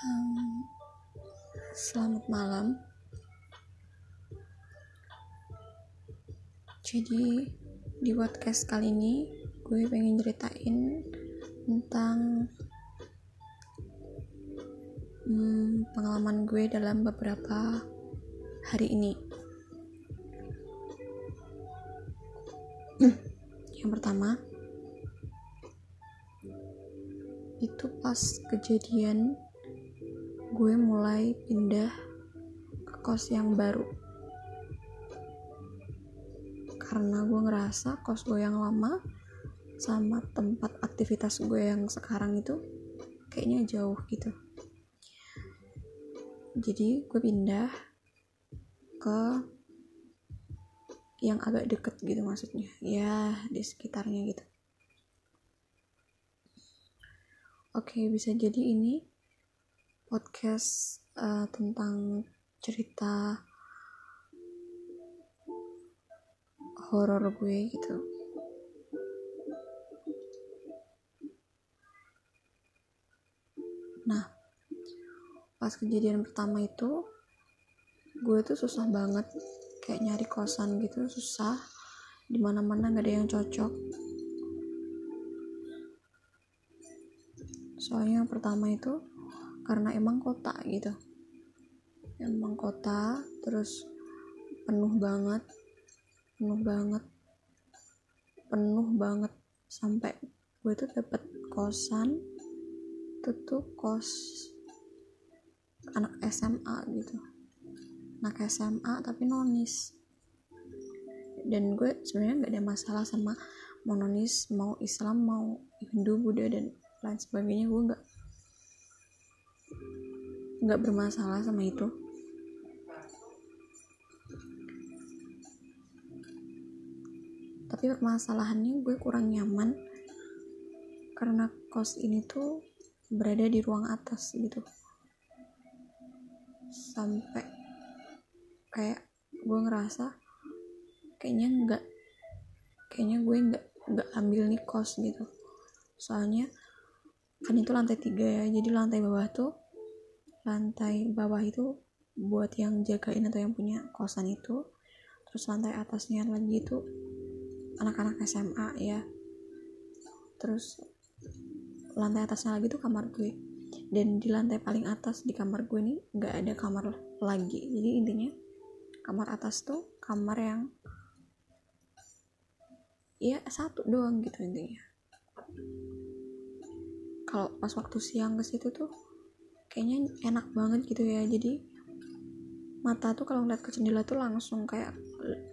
Hmm, selamat malam. Jadi di podcast kali ini gue pengen ceritain tentang hmm, pengalaman gue dalam beberapa hari ini. Yang pertama, itu pas kejadian gue mulai pindah ke kos yang baru. Karena gue ngerasa kos gue yang lama sama tempat aktivitas gue yang sekarang itu kayaknya jauh gitu. Jadi gue pindah ke yang agak deket gitu maksudnya. Ya di sekitarnya gitu. Oke bisa jadi ini podcast uh, tentang cerita horor gue gitu. Nah pas kejadian pertama itu gue tuh susah banget kayak nyari kosan gitu susah. Di mana mana gak ada yang cocok. Soalnya yang pertama itu karena emang kota gitu. Emang kota terus penuh banget penuh banget penuh banget. Sampai gue tuh dapet kosan itu tuh kos anak SMA gitu. Anak SMA tapi nonis. Dan gue sebenarnya nggak ada masalah sama mau nonis mau Islam mau Hindu Buddha dan lain sebagainya. Gue nggak nggak bermasalah sama itu. Tapi permasalahannya gue kurang nyaman karena kos ini tuh berada di ruang atas gitu. Sampai kayak gue ngerasa kayaknya nggak kayaknya gue nggak nggak ambil nih kos gitu. Soalnya kan itu lantai tiga ya jadi lantai bawah tuh lantai bawah itu buat yang jagain atau yang punya kosan itu. Terus lantai atasnya lagi itu anak-anak SMA ya. Terus lantai atasnya lagi tuh kamar gue. Dan di lantai paling atas di kamar gue nih nggak ada kamar lagi. Jadi intinya kamar atas tuh kamar yang ya satu doang gitu intinya. Kalau pas waktu siang ke situ tuh kayaknya enak banget gitu ya. Jadi mata tuh kalau ngeliat ke jendela tuh langsung kayak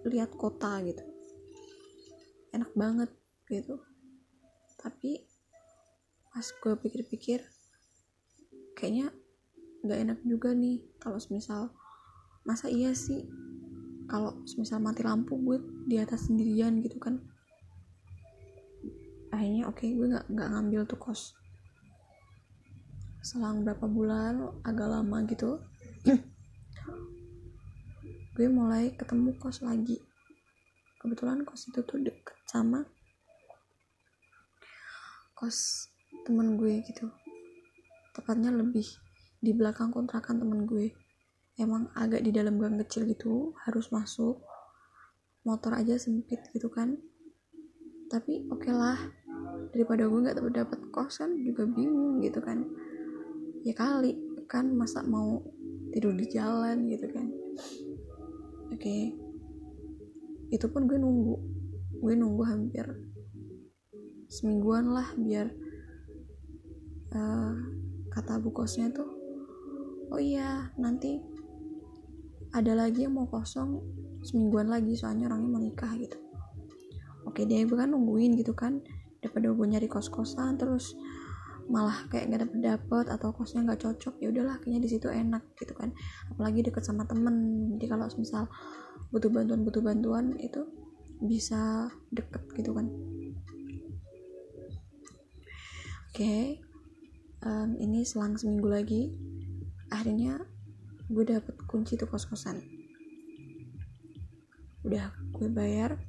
lihat kota gitu. Enak banget gitu. Tapi pas gue pikir-pikir kayaknya nggak enak juga nih kalau misal masa iya sih kalau misal mati lampu gue di atas sendirian gitu kan? Akhirnya oke okay, gue nggak nggak ngambil tuh kos selang berapa bulan agak lama gitu gue mulai ketemu kos lagi. Kebetulan kos itu tuh deket sama kos temen gue gitu. Tepatnya lebih di belakang kontrakan temen gue. Emang agak di dalam gang kecil gitu harus masuk. Motor aja sempit gitu kan. Tapi oke okay lah daripada gue nggak dapat kos kan juga bingung gitu kan ya kali kan masa mau tidur di jalan gitu kan. Oke. Okay. itu pun gue nunggu. Gue nunggu hampir semingguan lah biar uh, kata bu kosnya tuh oh iya nanti ada lagi yang mau kosong semingguan lagi soalnya orangnya mau nikah gitu. Oke dia gue kan nungguin gitu kan daripada gue nyari kos kosan terus malah kayak gak dapet dapet atau kosnya nggak cocok ya udahlah kayaknya di situ enak gitu kan. Apalagi deket sama temen. Jadi kalau misal butuh bantuan butuh bantuan itu bisa deket gitu kan. Oke okay. um, ini selang seminggu lagi. Akhirnya gue dapet kunci tuh kos-kosan. Udah gue bayar.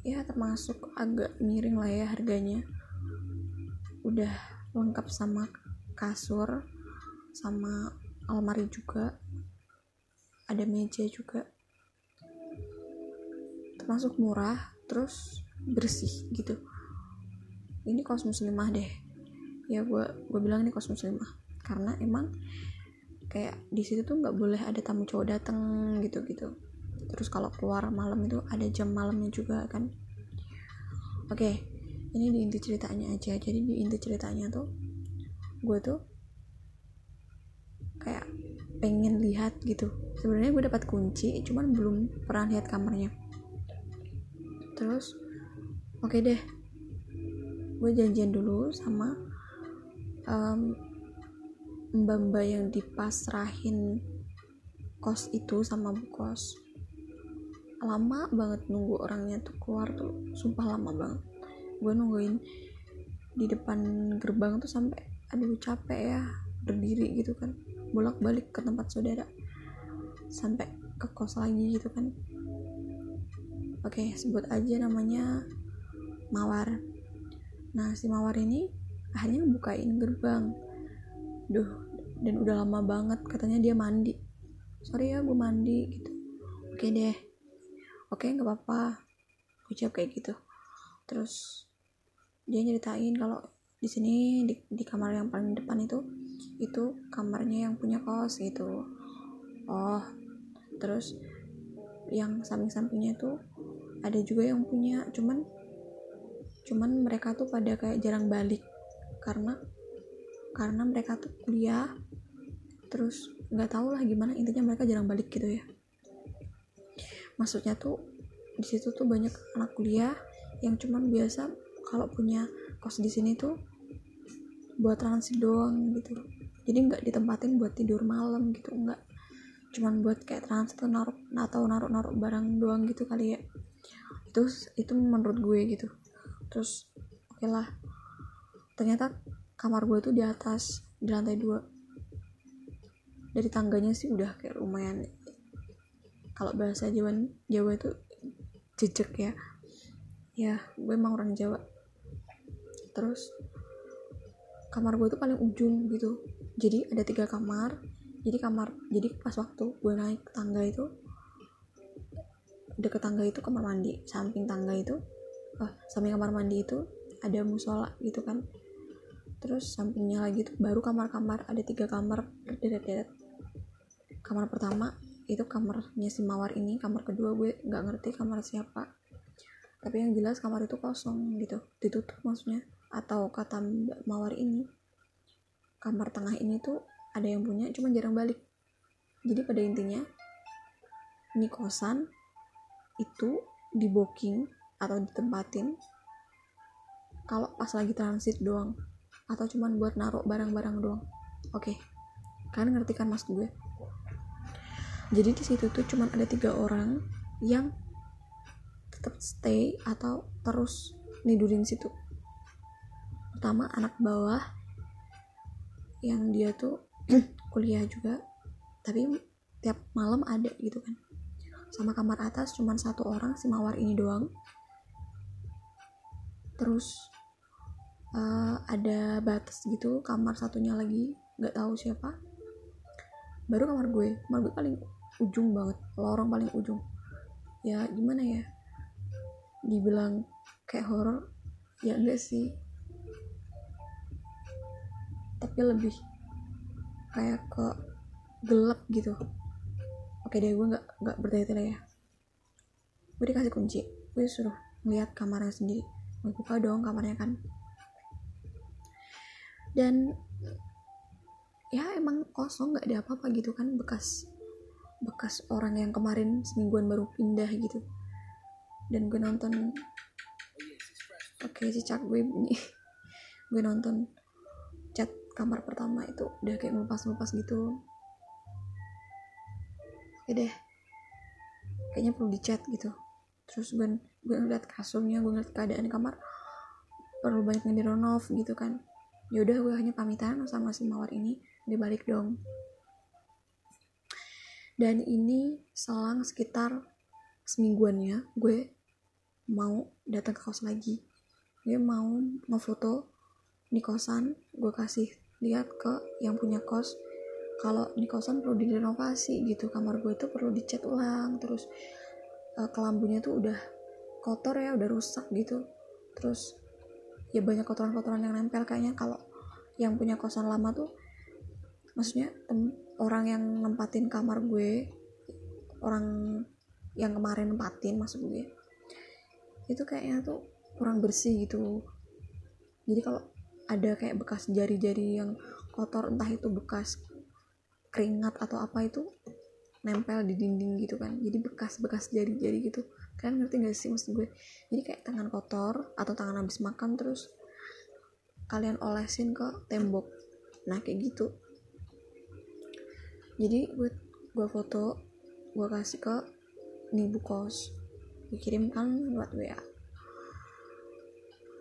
Ya termasuk agak miring lah ya harganya udah lengkap sama kasur sama almari juga ada meja juga. Termasuk murah terus bersih gitu. Ini kos muslimah deh. Ya gue gue bilang ini kos muslimah karena emang kayak di situ tuh nggak boleh ada tamu cowok dateng gitu gitu terus kalau keluar malam itu ada jam malamnya juga kan. Oke ini di inti ceritanya aja. Jadi di inti ceritanya tuh gue tuh kayak pengen lihat gitu. Sebenarnya gue dapat kunci cuman belum pernah lihat kamarnya. Terus oke okay deh. Gue janjian dulu sama um, mbak-mbak yang dipasrahin kos itu sama bu kos. Lama banget nunggu orangnya tuh keluar tuh. Sumpah lama banget gue nungguin di depan gerbang tuh sampai aduh capek ya berdiri gitu kan. Bolak balik ke tempat saudara. Sampai ke kos lagi gitu kan. Oke sebut aja namanya mawar. Nah si mawar ini akhirnya bukain gerbang. Duh dan udah lama banget katanya dia mandi. Sorry ya gue mandi gitu. Oke deh. Oke nggak apa-apa. Ucap kayak gitu. Terus dia nyeritain kalau di sini di, di kamar yang paling depan itu itu kamarnya yang punya kos gitu. Oh terus yang samping-sampingnya tuh ada juga yang punya cuman cuman mereka tuh pada kayak jarang balik karena karena mereka tuh kuliah terus nggak tahu lah gimana intinya mereka jarang balik gitu ya. Maksudnya tuh di situ tuh banyak anak kuliah yang cuman biasa kalau punya kos di sini tuh buat transit doang gitu. Jadi nggak ditempatin buat tidur malam gitu nggak cuman buat kayak transit naruh atau naruh naruh barang doang gitu kali ya. Itu itu menurut gue gitu. Terus oke okay lah. Ternyata kamar gue tuh di atas di lantai dua. Dari tangganya sih udah kayak lumayan. Kalau bahasa Jawa Jawa itu jejak ya ya gue emang orang Jawa. Terus kamar gue tuh paling ujung gitu. Jadi ada tiga kamar. Jadi kamar jadi pas waktu gue naik tangga itu deket tangga itu kamar mandi samping tangga itu oh, samping kamar mandi itu ada musola gitu kan. Terus sampingnya lagi tuh baru kamar-kamar ada tiga kamar berderet-deret. Kamar pertama itu kamarnya si mawar ini kamar kedua gue nggak ngerti kamar siapa tapi yang jelas kamar itu kosong gitu ditutup maksudnya. Atau kata Mbak Mawar ini kamar tengah ini tuh ada yang punya cuma jarang balik. Jadi pada intinya ini kosan itu di booking atau ditempatin kalau pas lagi transit doang. Atau cuman buat naruh barang-barang doang. Oke okay. kalian ngerti kan mas gue? Jadi di situ tuh cuman ada tiga orang yang tetap stay atau terus nidurin situ. Pertama anak bawah yang dia tuh kuliah juga tapi tiap malam ada gitu kan. Sama kamar atas cuman satu orang si mawar ini doang. Terus uh, ada batas gitu kamar satunya lagi nggak tahu siapa. Baru kamar gue kamar gue paling ujung banget lorong paling ujung. Ya gimana ya dibilang kayak horor ya enggak sih. Tapi lebih kayak ke gelap gitu. Oke deh gue nggak nggak bertele-tele ya. Gue dikasih kunci gue suruh ngeliat kamarnya sendiri. Gue buka dong kamarnya kan. Dan ya emang kosong nggak ada apa-apa gitu kan bekas bekas orang yang kemarin semingguan baru pindah gitu dan gue nonton. Oke okay, cicak gue bunyi gue nonton chat kamar pertama itu. Udah kayak ngelupas-ngelupas gitu. Oke deh. Kayaknya perlu dicat gitu. Terus gue gue ngeliat kasurnya gue ngeliat keadaan kamar. Perlu banyak yang direnov gitu kan. Yaudah gue hanya pamitan sama si mawar ini. Dia balik dong. Dan ini selang sekitar semingguan ya gue mau datang ke kos lagi. Gue mau ngefoto di kosan gue kasih lihat ke yang punya kos. Kalau di kosan perlu direnovasi gitu kamar gue itu perlu dicat ulang terus uh, kelambunya tuh udah kotor ya udah rusak gitu. Terus ya banyak kotoran-kotoran yang nempel kayaknya. Kalau yang punya kosan lama tuh maksudnya tem orang yang nempatin kamar gue orang yang kemarin nempatin maksud gue itu kayaknya tuh kurang bersih gitu. Jadi kalau ada kayak bekas jari-jari yang kotor entah itu bekas keringat atau apa itu nempel di dinding gitu kan. Jadi bekas-bekas jari-jari gitu. Kalian ngerti gak sih maksud gue? Jadi kayak tangan kotor atau tangan habis makan terus kalian olesin ke tembok. Nah kayak gitu. Jadi gue gue foto gue kasih ke nih bukos gue kirimkan lewat WA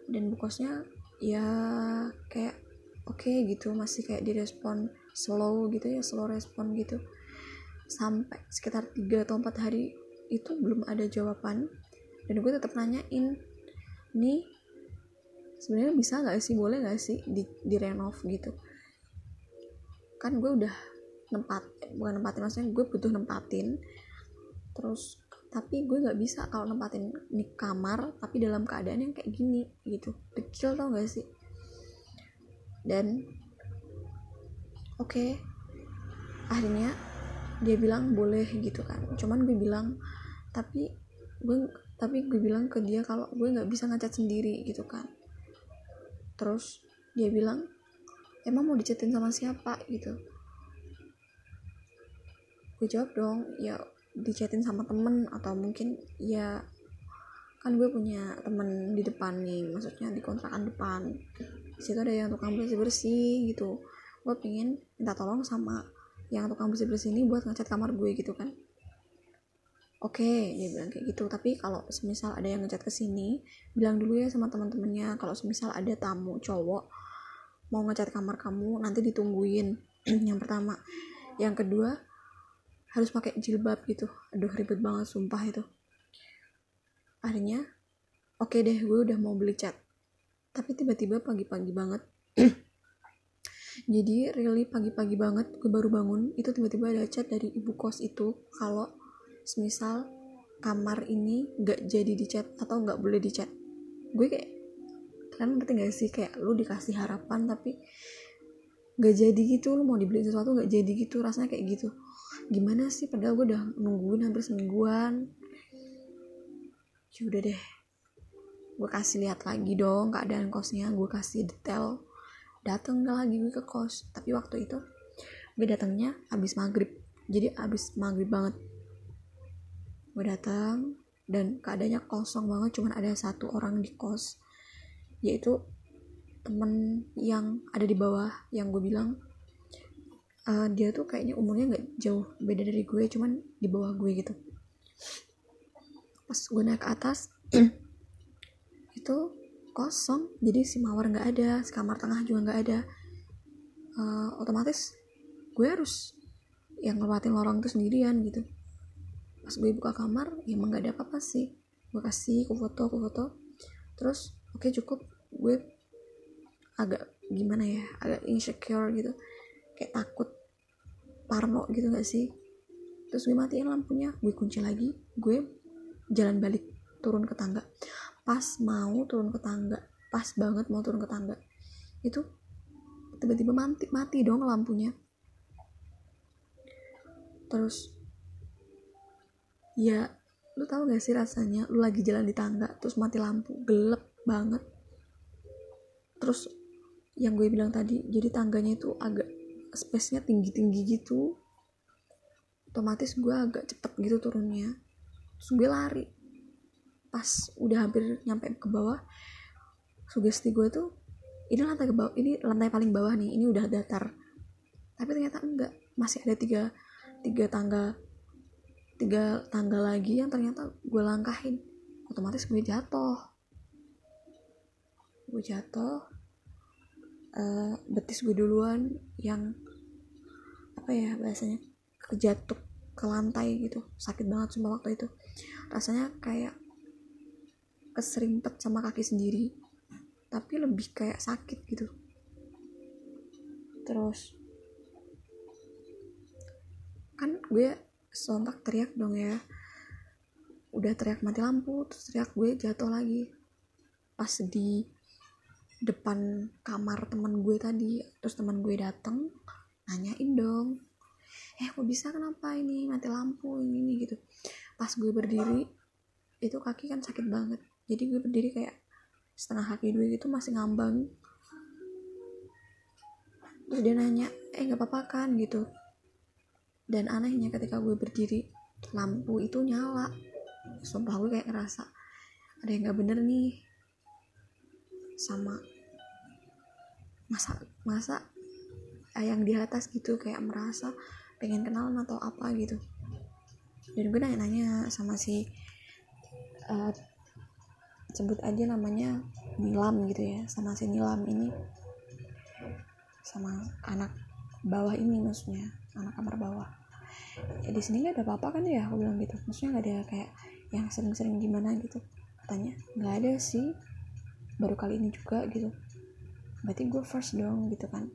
dan bukosnya ya kayak oke okay gitu masih kayak direspon slow gitu ya slow respon gitu. Sampai sekitar 3 atau 4 hari itu belum ada jawaban. Dan gue tetap nanyain nih sebenarnya bisa nggak sih boleh nggak sih di, di renov gitu? Kan gue udah nempat bukan nempatin maksudnya gue butuh nempatin. Terus tapi gue nggak bisa kalau nempatin di kamar tapi dalam keadaan yang kayak gini gitu. Kecil tau gak sih? Dan oke okay, akhirnya dia bilang boleh gitu kan. Cuman gue bilang tapi gue tapi gue bilang ke dia kalau gue nggak bisa ngacat sendiri gitu kan. Terus dia bilang emang mau dicatin sama siapa? Gitu. Gue jawab dong ya dicatin sama temen atau mungkin ya kan gue punya temen di depan nih maksudnya di kontrakan depan. Situ ada yang tukang bersih bersih gitu. Gue pengen minta tolong sama yang tukang bersih bersih ini buat ngecat kamar gue gitu kan. Oke okay, dia bilang kayak gitu. Tapi kalau semisal ada yang ngecat ke sini bilang dulu ya sama teman-temannya. Kalau semisal ada tamu cowok mau ngecat kamar kamu nanti ditungguin. Yang pertama. Yang kedua harus pakai jilbab gitu. Aduh ribet banget sumpah itu. Akhirnya oke okay deh gue udah mau beli cat. Tapi tiba-tiba pagi-pagi banget. Jadi really pagi-pagi banget gue baru bangun itu tiba-tiba ada chat dari ibu kos itu. Kalau semisal kamar ini gak jadi dicat atau gak boleh dicat gue kayak kalian ngerti gak sih? Kayak lu dikasih harapan tapi gak jadi gitu lu mau dibeli sesuatu gak jadi gitu rasanya kayak gitu. Gimana sih? Padahal gue udah nungguin hampir semingguan. Ya udah deh. Gue kasih lihat lagi dong keadaan kosnya gue kasih detail. Dateng gak lagi gue ke kos. Tapi waktu itu gue datangnya abis maghrib. Jadi abis maghrib banget. Gue datang dan keadaannya kosong banget cuman ada satu orang di kos yaitu temen yang ada di bawah yang gue bilang uh, dia tuh kayaknya umurnya nggak jauh beda dari gue cuman di bawah gue gitu. Pas gue naik ke atas itu kosong jadi si mawar nggak ada si kamar tengah juga nggak ada. Uh, otomatis gue harus yang ngelewatin lorong itu sendirian gitu. Pas gue buka kamar ya emang gak ada apa-apa sih. Gue kasih aku foto aku foto. Terus oke okay, cukup gue agak gimana ya agak insecure gitu. Kayak takut parno gitu gak sih? Terus gue matiin lampunya gue kunci lagi gue jalan balik turun ke tangga. Pas mau turun ke tangga pas banget mau turun ke tangga. Itu tiba-tiba mati mati dong lampunya. Terus ya lu tahu gak sih rasanya? Lu lagi jalan di tangga terus mati lampu gelap banget. Terus yang gue bilang tadi jadi tangganya itu agak space-nya tinggi-tinggi gitu. Otomatis gue agak cepet gitu turunnya. Terus gue lari. Pas udah hampir nyampe ke bawah sugesti gue tuh ini lantai ke bawah ini lantai paling bawah nih ini udah datar. Tapi ternyata enggak masih ada tiga tiga tangga tiga tangga lagi yang ternyata gue langkahin. Otomatis gue jatuh. Gue jatuh uh, betis gue duluan yang apa ya bahasanya kejatuh ke lantai gitu. Sakit banget sumpah waktu itu. Rasanya kayak keserimpet sama kaki sendiri. Tapi lebih kayak sakit gitu. Terus kan gue sontak teriak dong ya. Udah teriak mati lampu terus teriak gue jatuh lagi. Pas di depan kamar teman gue tadi terus teman gue dateng nanyain dong eh kok bisa? Kenapa ini mati lampu? Ini, ini gitu. Pas gue berdiri itu kaki kan sakit banget. Jadi gue berdiri kayak setengah kaki gue gitu masih ngambang. Terus dia nanya eh nggak apa-apa kan? Gitu. Dan anehnya ketika gue berdiri lampu itu nyala. Sumpah gue kayak ngerasa ada yang nggak bener nih sama masa masa yang di atas gitu kayak merasa pengen kenalan atau apa gitu. Dan gue nanya-nanya sama si uh, sebut aja namanya Nilam gitu ya sama si Nilam ini sama anak bawah ini maksudnya anak kamar bawah. Ya, di sini nggak ada apa-apa kan ya aku bilang gitu. Maksudnya nggak ada kayak yang sering-sering gimana gitu. Katanya nggak ada sih baru kali ini juga gitu berarti gue first dong gitu kan.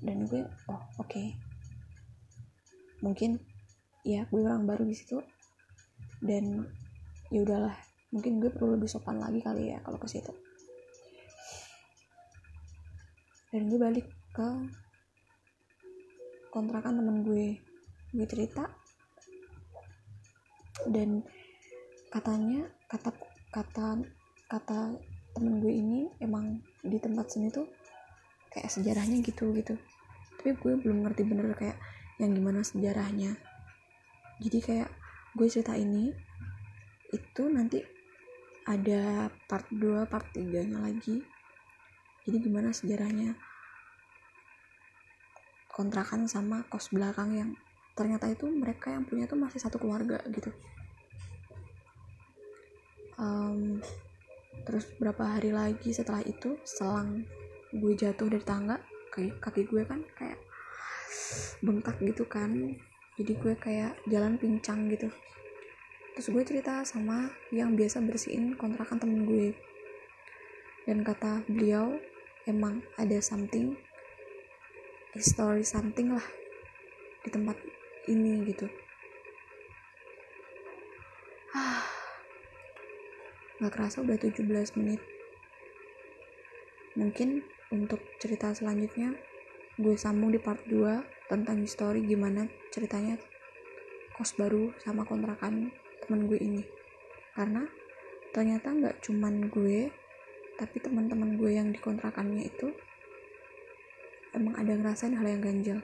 Dan gue oh oke. Okay. mungkin ya gue orang baru di situ. Dan ya udahlah. Mungkin gue perlu lebih sopan lagi kali ya kalau ke situ. Dan gue balik ke kontrakan temen gue. Gue cerita. Dan katanya kata kata kata temen gue ini emang di tempat sini tuh kayak sejarahnya gitu gitu. Tapi gue belum ngerti bener kayak yang gimana sejarahnya. Jadi kayak gue cerita ini itu nanti ada part 2 part 3 nya lagi. Jadi gimana sejarahnya? Kontrakan sama kos belakang yang ternyata itu mereka yang punya tuh masih satu keluarga gitu. Um, terus berapa hari lagi setelah itu selang gue jatuh dari tangga kaki, kaki gue kan kayak bengkak gitu kan. Jadi gue kayak jalan pincang gitu. Terus gue cerita sama yang biasa bersihin kontrakan temen gue. Dan kata beliau emang ada something story something lah di tempat ini gitu. Ah nggak kerasa udah 17 menit. Mungkin untuk cerita selanjutnya gue sambung di part 2 tentang story gimana ceritanya kos baru sama kontrakan temen gue ini. Karena ternyata nggak cuman gue tapi teman-teman gue yang dikontrakannya itu emang ada ngerasain hal yang ganjil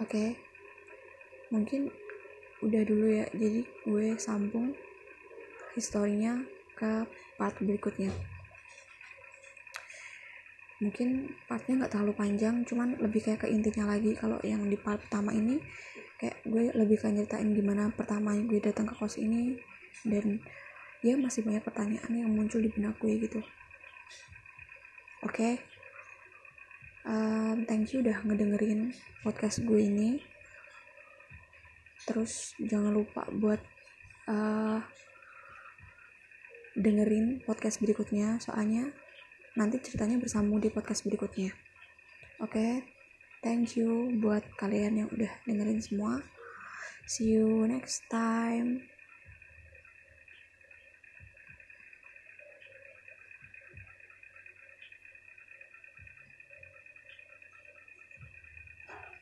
oke? Okay? mungkin udah dulu ya. Jadi gue sambung historinya ke part berikutnya. Mungkin partnya nggak terlalu panjang cuman lebih kayak ke intinya lagi. Kalau yang di part pertama ini kayak gue lebih kan nyeritain gimana pertama gue datang ke kos ini dan ya masih banyak pertanyaan yang muncul di benak gue gitu. Oke? Okay? um, thank you udah ngedengerin podcast gue ini. Terus jangan lupa buat uh, dengerin podcast berikutnya soalnya nanti ceritanya bersambung di podcast berikutnya oke okay? thank you buat kalian yang udah dengerin semua see you next time